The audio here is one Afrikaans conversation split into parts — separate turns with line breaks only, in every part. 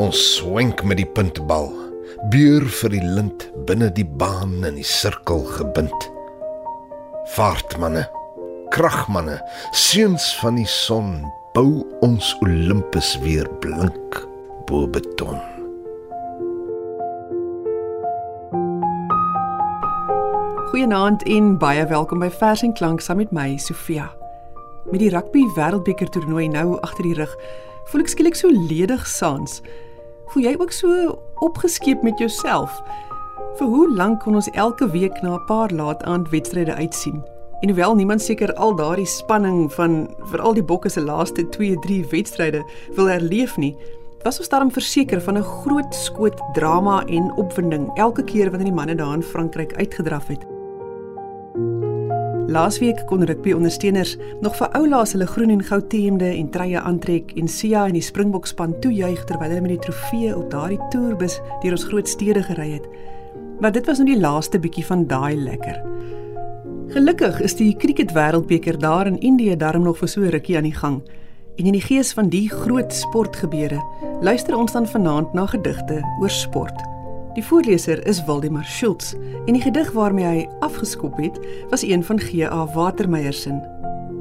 Ons swenk met die puntbal. Buur vir die lint binne die baan in die sirkel gebind. Vaartmanne, kragmanne, seuns van die son, bou ons Olympus weer blink bo beton.
Goeienaand en baie welkom by Vers en Klank saam met my Sofia. Met die rugby wêreldbeker toernooi nou agter die rug, voel ek skielik so ledig saans. Voel jy ook so opgeskeep met jouself? Vir hoe lank kon ons elke week na 'n paar laat aand wedstryde uitsien? En hoewel niemand seker al daardie spanning van veral die bokke se laaste 2-3 wedstryde wil herleef nie, was ons daarom verseker van 'n groot skoot drama en opwinding elke keer wanneer die manne daar in Frankryk uitgedraf het. Laasweek kon rugby ondersteuners nog vir oulaas hulle groen en goud T-hemde en treie aantrek en Sia en die Springbok span toejuig terwyl hulle met die trofee op daardie toerbus deur ons groot stede gery het. Maar dit was nou die laaste bietjie van daai lekker. Gelukkig is die cricket wêreldbeker daar in Indië darm nog vir so rukkie aan die gang. En in die gees van die groot sportgebeure, luister ons dan vanaand na gedigte oor sport. Die voorleser is Waldemar Schultz en die gedig waarmee hy afgeskop het, was een van G.A. Watermeyer se.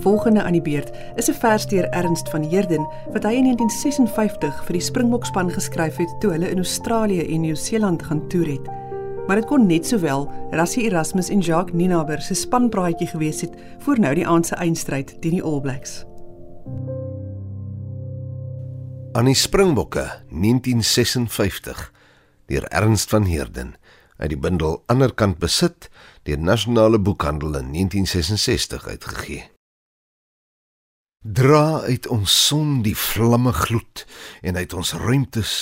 Volgende aan die beurt is 'n vers deur Ernst van Heerden wat hy in 1956 vir die Springbokspan geskryf het toe hulle in Australië en Nieu-Seeland gaan toer het. Maar dit kon net sowel Rassie Erasmus en Jacques Ninaber se spanpraatjie gewees het voor nou die aand se eindstryd teen die All Blacks.
Aan die Springbokke 1956 deur Ernst van Heerden uit die bundel Anderkant besit deur Nasionale Boekhandel in 1966 uitgegee. Dra uit ons son die vlamme gloed en uit ons ruimtes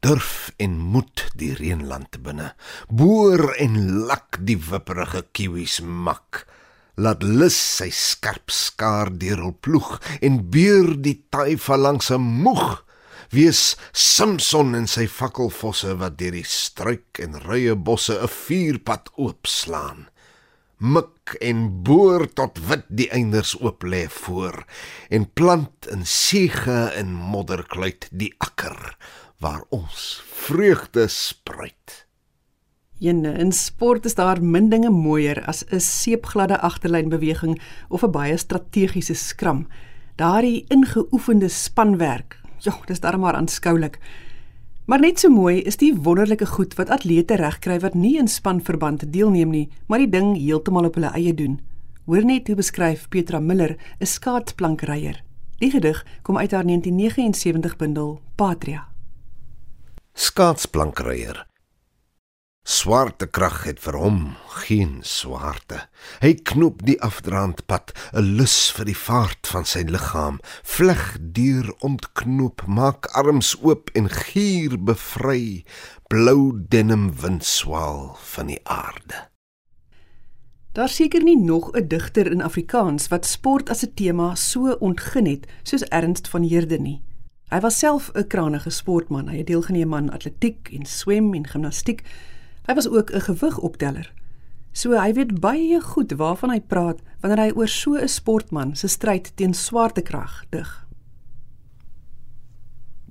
durf en moed die reënland binne. Boor en lak die wipperige kiwis mak. Laat lus sy skerp skaar deur hul ploeg en beur die taai van langs 'n moeg wees Samson en sy fakkelvosse wat deur die struik en rye bosse 'n vuurpad oopslaan. Mik en boor tot wit die einders oop lê voor en plant in siege en modderkluit die akker waar ons vreugde spruit.
Jene, in sport is daar min dinge mooier as 'n seepgladde agterlynbeweging of 'n baie strategiese skram. Daardie ingeoefende spanwerk Ja, dis darem maar aanskoulik. Maar net so mooi is die wonderlike goed wat atlete regkry wat nie in spanverband deelneem nie, maar die ding heeltemal op hulle eie doen. Hoor net hoe beskryf Petra Miller 'n skaatsplankryer. Die gedig kom uit haar 1979 bundel Patria.
Skaatsplankryer Swarte krag het vir hom geen swarte. Hy knoop die afdraand pad, 'n lus vir die vaart van sy liggaam, vleg deur ontknoop, maak arms oop en gier bevry, blou denim windswaal van die aarde.
Daar seker nie nog 'n digter in Afrikaans wat sport as 'n tema so ontgin het soos Ernst van Heerden nie. Hy was self 'n krangige sportman. Hy het deelgeneem aan atletiek en swem en gimnastiek. Hy was ook 'n gewigopteller. So hy weet baie goed waarvan hy praat wanneer hy oor so 'n sportman se stryd teen swaartekrag dig.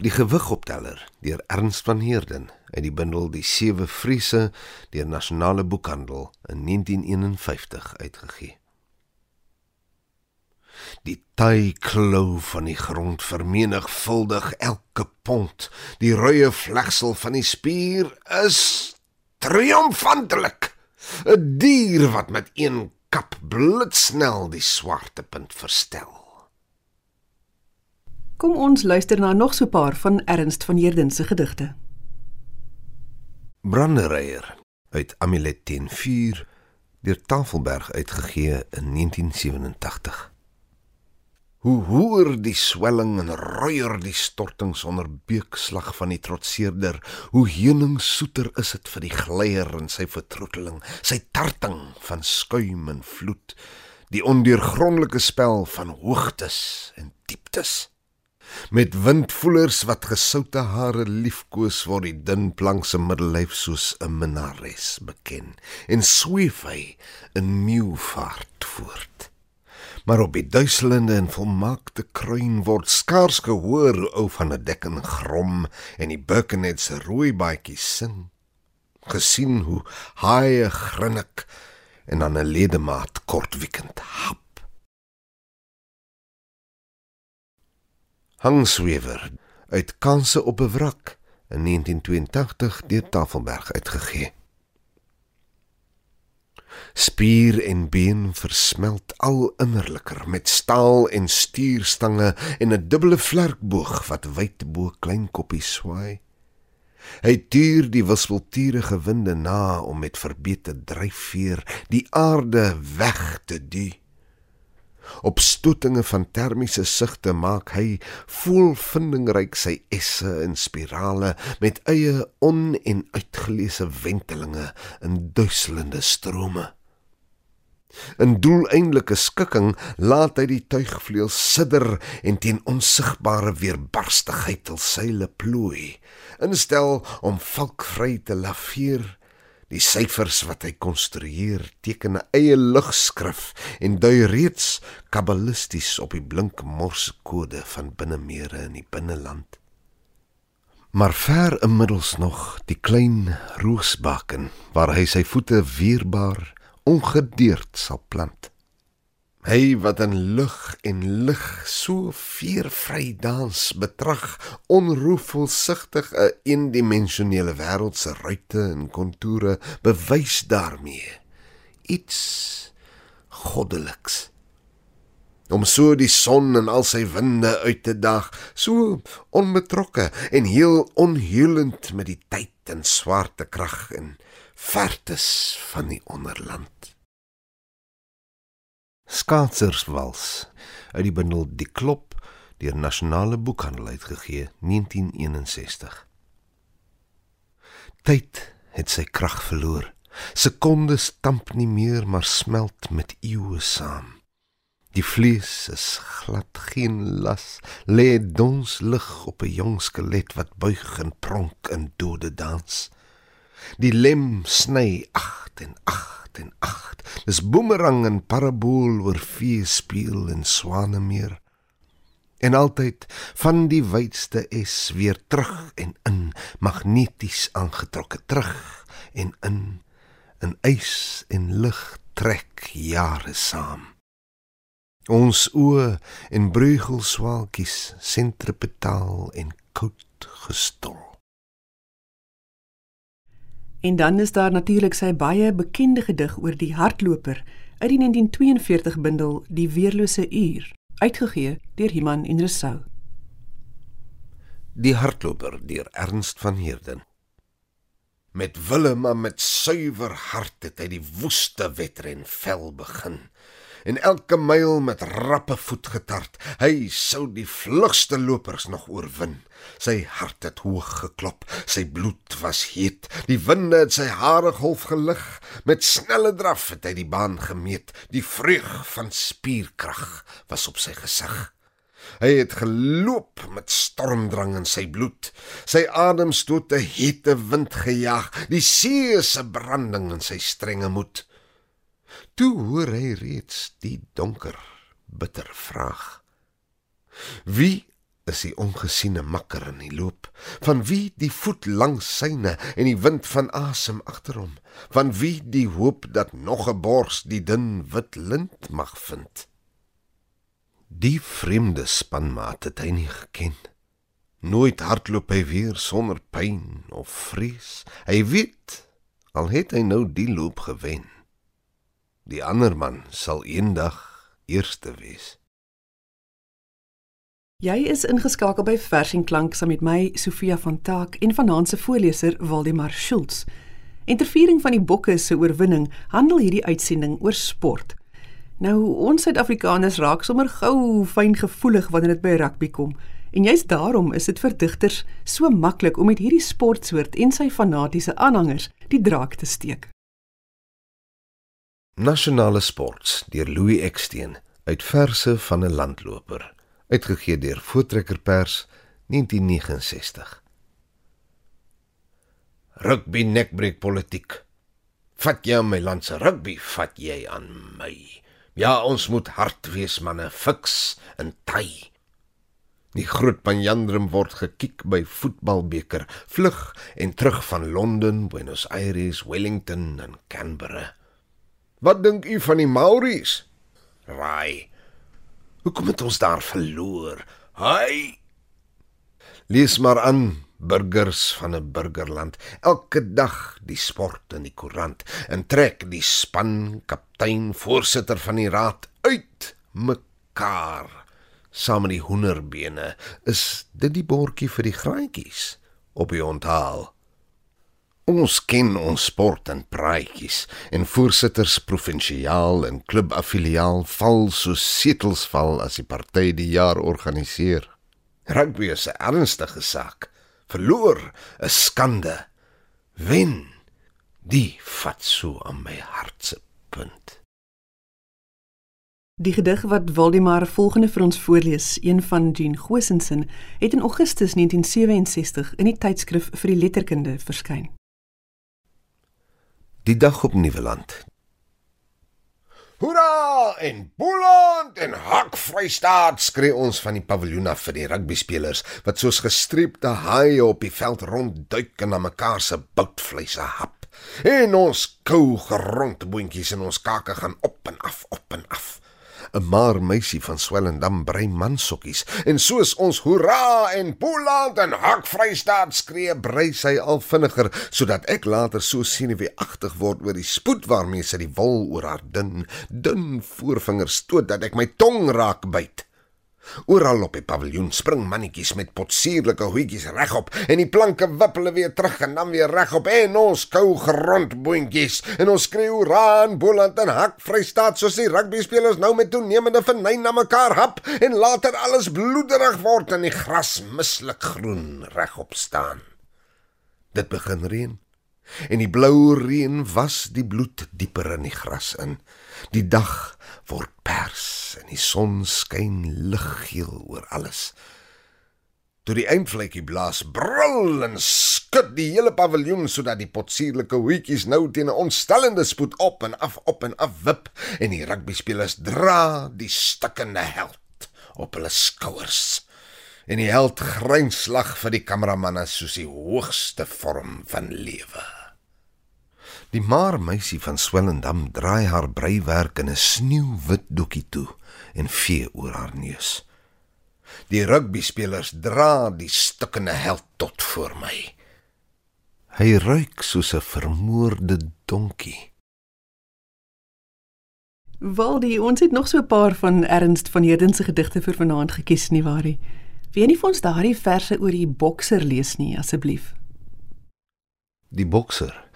Die gewigopteller deur Ernst van Heerden uit die bundel Die sewe vriese deur Nasionale Boekhandel in 1951 uitgegee. Die taai klou van die grond vermenigvuldig elke pond. Die ruie vlegsel van die spier is triomfantelik. 'n Dier wat met een kap blitsnel die swarte punt verstel.
Kom ons luister na nog so 'n paar van Ernst van Heerden se gedigte.
Branderyer uit Amulet 104 deur Tafelberg uitgegee in 1987. Hoe hoër die swelling en ruier die storting sonder beukslag van die trotseerder, hoe heuningsoeter is dit vir die glyer in sy vertroeteling, sy tarting van skuim en vloed, die ondeurgrondelike spel van hoogtes en dieptes. Met windvoelers wat gesoute hare liefkoes word die dun plank se middellyf soos 'n minares beken en sweef hy in nieuwvaart voort Maar op die duiselende en volmaakte kruin word skaars gehoor hoe ou van 'n dekken grom en die Birkenhead se rooi baadjies sing. Gesien hoe haie grinnik en dan 'n ledemaat kortwiekend hap. Hangswewer uit Kanse op 'n wrak in 1982 deur Tafelberg uitgegee. Spier en been versmelt al innerliker met staal en stuurstange en 'n dubbele vlerkboog wat wyd bo klein koppies swaai. Hy tuur die wispelturige winde na om met verbete dryfveer die aarde weg te duw. Op stoetinge van termiese sigte maak hy voelvindingryk sy esse en spirale met eie on- en uitgeleese wentelinge in duiselende strome. In doeleindelike skikking laat hy die tuigvleuel sidder en teen onsigbare weerbarstigheid hul seile plooi, instel om valkvry te laveer Die syfers wat hy konstrueer teken 'n eie lugskrif en dui reeds kabbalisties op die blink morsekode van binnemere in die binneland. Maar ver inmiddels nog die klein roosbaken waar hy sy voete weerbaar ongedeerd sal plant. Hy wat in lug en lig so veervry dans betrag, onroefvol sigtig 'n eendimensionele wêreld se ruitte en kontoure bewys daarmee iets goddeliks. Om so die son en al sy winde uit te dag, so onbetrokke en heel onhuilend met die tyd en swarte krag en vertes van die onderland. Skaatserswals uit die bundel Die Klop deur Nasionale Boekhandel uitgegee 1961. Tyd het sy krag verloor. Sekondes stamp nie meer maar smelt met eeue saam. Die vlees is glad geen las, lê dons lig op 'n jong skelet wat buig en pronk in dode dans. Die lem sny 8 en 8 en 8. Dis boemerang en parabool oor vee speel en swanemeer. En altyd van die wydste es weer terug en in, magneties aangetrokke terug en in. In ys en lig trek jare saam. Ons oë en breugelswaalkies sentripetaal en koud gestol.
En dan is daar natuurlik sy baie bekende gedig oor die hardloper uit die 1942 bundel Die weerlose uur, uitgegee deur Iman en Rousseau.
Die hardloper deur Ernst van Heerden. Met wille maar met suiwer hart het hy die woeste wedren vel begin en elke myl met rappe voet getart. Hy sou die vlugste lopers nog oorwin. Sy hart het hoog geklop, sy bloed was heet. Die winde het sy hare golf gelig. Met snelle draf het hy die baan gemeet. Die vreug van spierkrag was op sy gesig. Hy het geloop met stormdrang in sy bloed. Sy ademstote hete wind gejaag, die see se branding in sy strenge moed. Toe hoor hy reeds die donker, bitter vraag. Wie is die ongesiene makker in die loop? Van wie die voet langs syne en die wind van asem agter hom? Van wie die hoop dat nog 'n bors die dun wit lint mag vind? Die vreemde spanmaat het hy nie geken. Nooit hardloop hy weer sonder pyn of vrees. Hy weet al het hy nou die loop gewen. Die ander man sal eendag eerste wees.
Jy is ingeskakel by Vers en Klank saam met my Sofia van Taak en vanaand se voorleser Waldemar Schultz. Interviering van die Bokke se oorwinning handel hierdie uitsending oor sport. Nou ons Suid-Afrikaners raak sommer gou fyn gevoelig wanneer dit by rugby kom. En juist daarom is dit vir digters so maklik om met hierdie sportsoort en sy fanatiese aanhangers die draak te steek.
Nasionale Sports deur Louis Eksteen uit verse van 'n landloper uitgegee deur Voortrekker Pers 1969 Rugby nekbreek politiek Vat jy aan my land se rugby vat jy aan my Ja, ons moet hard wees manne, fiks en ty. Die groot panjandrum word gekiek by voetbalbeker, vlug en terug van Londen, Buenos Aires, Wellington en Canberra. Wat dink u van die Maoris? Raai. Hoekom het ons daar verloor? Hy Lees maar aan burgers van 'n burgerland elke dag die sport in die koerant en trek die span kaptein voorsitter van die raad uit mekaar saam met die hoenderbene is dit die bordjie vir die graantjies op die onthaal. Ons ken ons sport en praatjies en voorsitters provinsiaal en klubaffiliaal val so setels val as die party die jaar organiseer. Rugby is 'n ernstige saak. Verloor 'n skande. Wen die vat so aan my hartse punt.
Die gedig wat Waldemar volgende vir ons voorlees, een van Jean Gosensen, het in Augustus 1967 in die tydskrif vir die letterkunde verskyn.
Die dag op Nieuweland. Hoera! En Boland en Hak Vrystaat skree ons van die paviljoen af vir die rugbyspelers wat soos gestreepte haie op die veld rondduik en na mekaar se boutvleise hap. En ons kou gerond boontjies in ons kake gaan op en af, op en af. 'n maar meisie van Swellendam brei mansokkies. En soos ons hoera en Boland en hak vrystaat skree brei sy al vinniger sodat ek later so senuweeagtig word oor die spoed waarmee sy die wol oor haar dun dun voorvingers stoot dat ek my tong raak byt Oral op die paviljoen spring mannetjies met potsierlike hoetjies regop en die planke wippel weer terug en dan weer regop en ons kou grond boontjies en ons skreeu raan boland en hak vrystaat soos die rugby spelers nou met toenemende vernyn na mekaar hap en later alles bloederig word en die gras mislik groen regop staan. Dit begin reën en die blou reën was die bloed dieper in die gras in. Die dag word pers en die son skyn liggeel oor alles. Toe die eindvletjie blaas, brul en skud die hele paviljoen sodat die potsierlike hoetjies nou teen 'n ontstellende spoed op en af op en af wip en die rugbyspelers dra die stikkende held op hulle skouers. En die held grynslag vir die kameramanne soos die hoogste vorm van lewe. Die maar meisie van Swellendam draai haar breiwerk in 'n sneeuwwit doekie toe en vee oor haar neus. Die rugbyspelers dra die stukkende held tot voor my. Hy ruik soos 'n vermoorde donkie.
Waldie, ons het nog so 'n paar van Ernst van Heerden se gedigte vir vanaand gekies nie waarie. Wie nie vir ons daardie verse oor die bokser lees nie asseblief.
Die bokser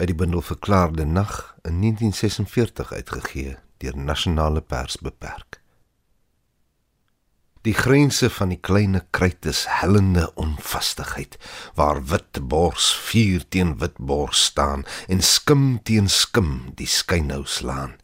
uit die bundel Verklaarde Nag in 1946 uitgegee deur Nasionale Pers beperk. Die grense van die kleine kruit is hellende onvastigheid waar wit bors vuur teen wit bors staan en skim teen skim die skynhou slaan.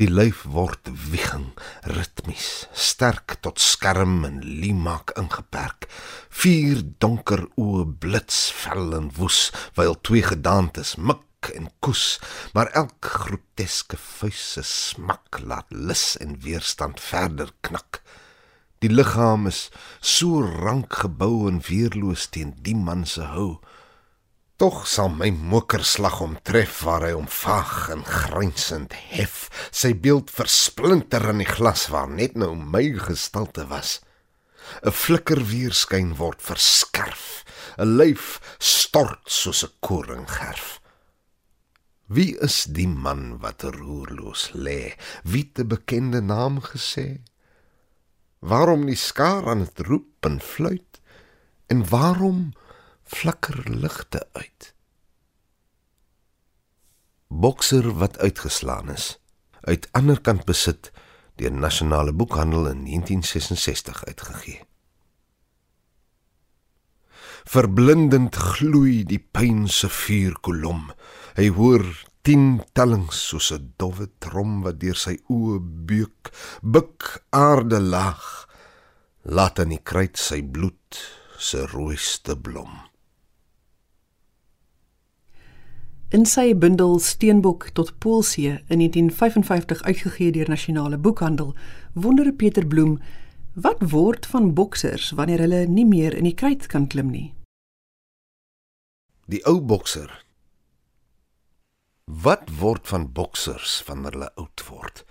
Die lyf word wieging, ritmies, sterk tot skerm en limaak ingeperk. Vier donker oë blits vel en woes, wyl twee gedaantes mik en koes, maar elk groteske vuis se smak laat lus en weerstand verder knak. Die liggaam is so rank gebou en weerloos teen die man se hou. Tog sal my mokerslag hom tref waar hy hom vaag en grynsend hef, sy beeld versplinter in die glas waar net nou my gestalte was. 'n Flikker weerskyn word verskerf, 'n lyf stort soos 'n koringgerf. Wie is die man wat roerloos lê? Wie te bekende naam gesê? Waarom die skaar aan dit roep en fluit? En waarom flikker ligte uit. Bokser wat uitgeslaan is, uit ander kant besit deur Nasionale Boekhandel in 1966 uitgegee. Verblindend gloei die pyn se vuurkolom. Hy hoor 10 tellings soos 'n dowwe trom wat deur sy oë beuk, buk aarde laag, laat in die kruit sy bloed se rooiste blom.
In sy bundel Steenbok tot Poolsee in 1955 uitgegee deur Nasionale Boekhandel, wonder Peter Bloem wat word van boksers wanneer hulle nie meer in die kruit kan klim nie.
Die ou bokser. Wat word van boksers wanneer hulle oud word?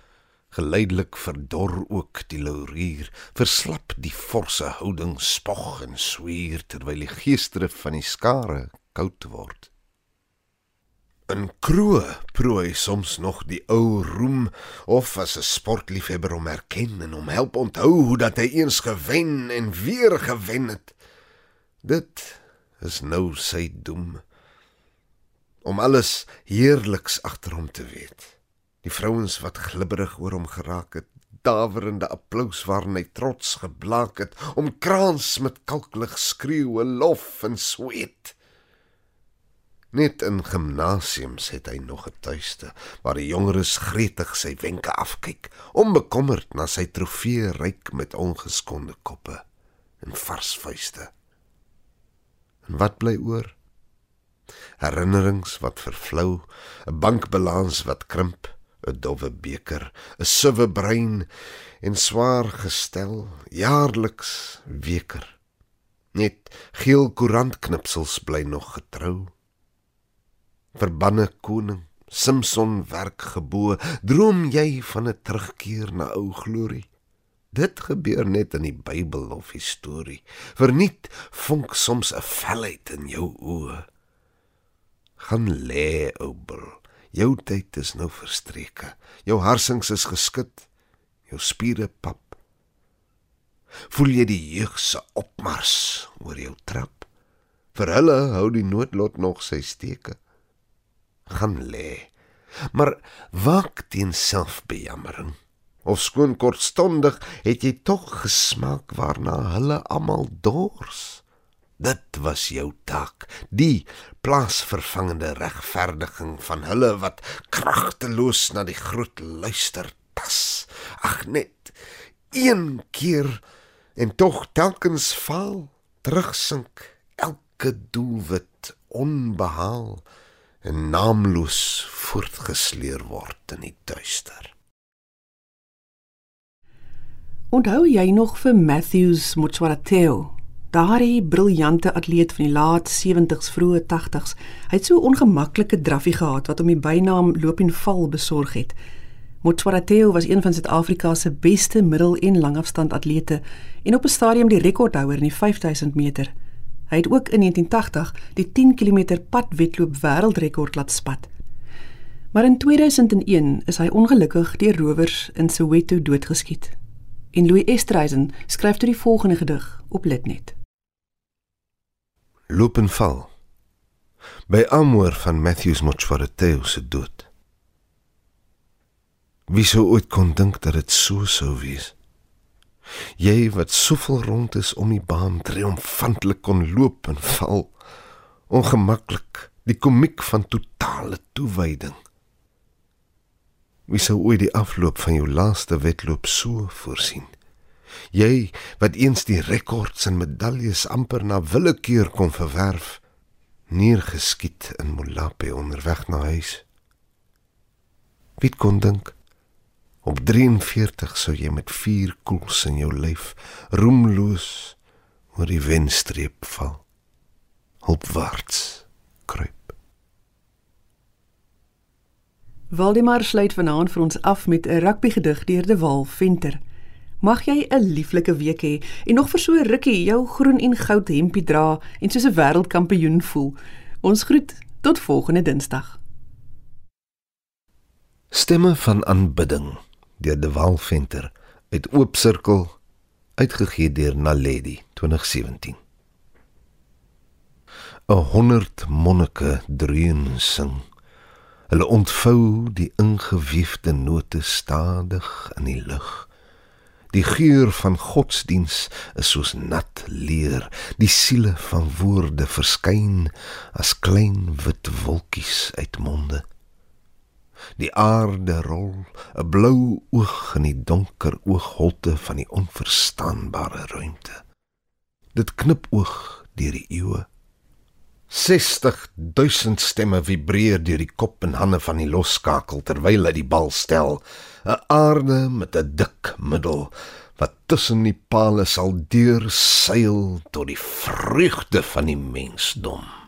Geleidelik verdor ook die laurier, verslap die forse houding spog en swier terwyl die geestere van die skare koud word. In kroe prooi soms nog die ou roem of as 'n sportliefhebber om erken en om help onthou hoe dat hy eens gewen en weer gewen het. Dit is nou sy doem om alles heerliks agter hom te weet. Die vrouens wat glibberig oor hom geraak het, daverende applous waarin hy trots geblaak het, om kraans met kalklig skreeue lof en sweet. Net in gimnasiums het hy nog 'n tuiste waar die jongeres gretig sy wenke afkyk, onbekommerd na sy trofee ryk met ongeskonde koppe en vars vuiste. En wat bly oor? Herinnerings wat vervlou, 'n bankbalans wat krimp, 'n dowwe beker, 'n suwe brein en swaar gestel, jaarliks weker. Net geel koerantknipsels bly nog getrou verbanne koning Simson werk gebo droom jy van 'n terugkeer na ou glorie? Dit gebeur net in die Bybel of historie verniet vonk soms 'n felheid in jou oë. Gaan lê ou bul. Jou tyd is nou verstreke. Jou harsings is geskit. Jou spiere pap. Voel jy die jeug se opmars oor jou trap? Vir hulle hou die noodlot nog sy steke gaan lê. Maar waak teen selfbejammering. Of skoon kortstondig het jy tog gesmaak waarna hulle almal dors. Dit was jou taak, die plaasvervangende regverdiging van hulle wat kragteloos na die groot luister tas. Ag net een keer en tog telkens faal, terugsink elke doelwit onbehaal en naamloos voortgesleer word in die duister.
Onthou jy nog vir Matthews Motswarateo? Daardie briljante atleet van die laat 70s vroeë 80s. Hy het so ongemaklike draffie gehad wat hom die bynaam loop en val besorg het. Motswarateo was een van Suid-Afrika se beste middel- en langafstand atlete en op 'n stadium die rekordhouer in die 5000 meter. Hy het ook in 1980 die 10 km padwedloop wêreldrekord laat spat. Maar in 2001 is hy ongelukkig deur rowers in Soweto doodgeskiet. En Louis Estreisen skryf toe die volgende gedig op Litnet.
Loop en val. By Amor van Matthews Mochwarateo se dood. Wie sou ooit kon dink dat dit so sou wees? Jy wat soveel rond is om die baan triomfantlik kon loop en val. Ongemaklik, die komiek van totale toewyding. Wie sou ooit die afloop van jou laaste wedloop so voorsien? Jy wat eens die rekords en medaljes amper na willekeur kon verwerf, neergeskiet in Molape onderweg na huis. Wie kon dink Op 43 sou jy met vier koels in jou lyf roemloos oor die wenstreep val. Hulpwaarts kruip.
Waldemar sluit vanaand vir ons af met 'n rugbygedig deur De Wal Venter. Mag jy 'n lieflike week hê en nog vir so 'n rukkie jou groen en goud hempie dra en soos 'n wêreldkampioen voel. Ons groet tot volgende Dinsdag.
Stemme van aanbidding deur De Wal Venter uit Oop Sirkel uitgegee deur Naledi 2017. 'n 100 monnike dreun sing. Hulle ontvou die ingewiefde note stadig in die lug. Die geur van godsdiens is soos nat leer. Die siele van woorde verskyn as klein wit wolkies uit monde. Die aarde rol, 'n blou oog in die donker oogholte van die onverstaanbare ruimte. Dit knip oog deur die eeue. 60000 stemme vibreer deur die kop en hande van die losskakel terwyl hy die bal stel, 'n aarde met 'n dik middel wat tussen die palle sal deurseil tot die vreugde van die mensdom.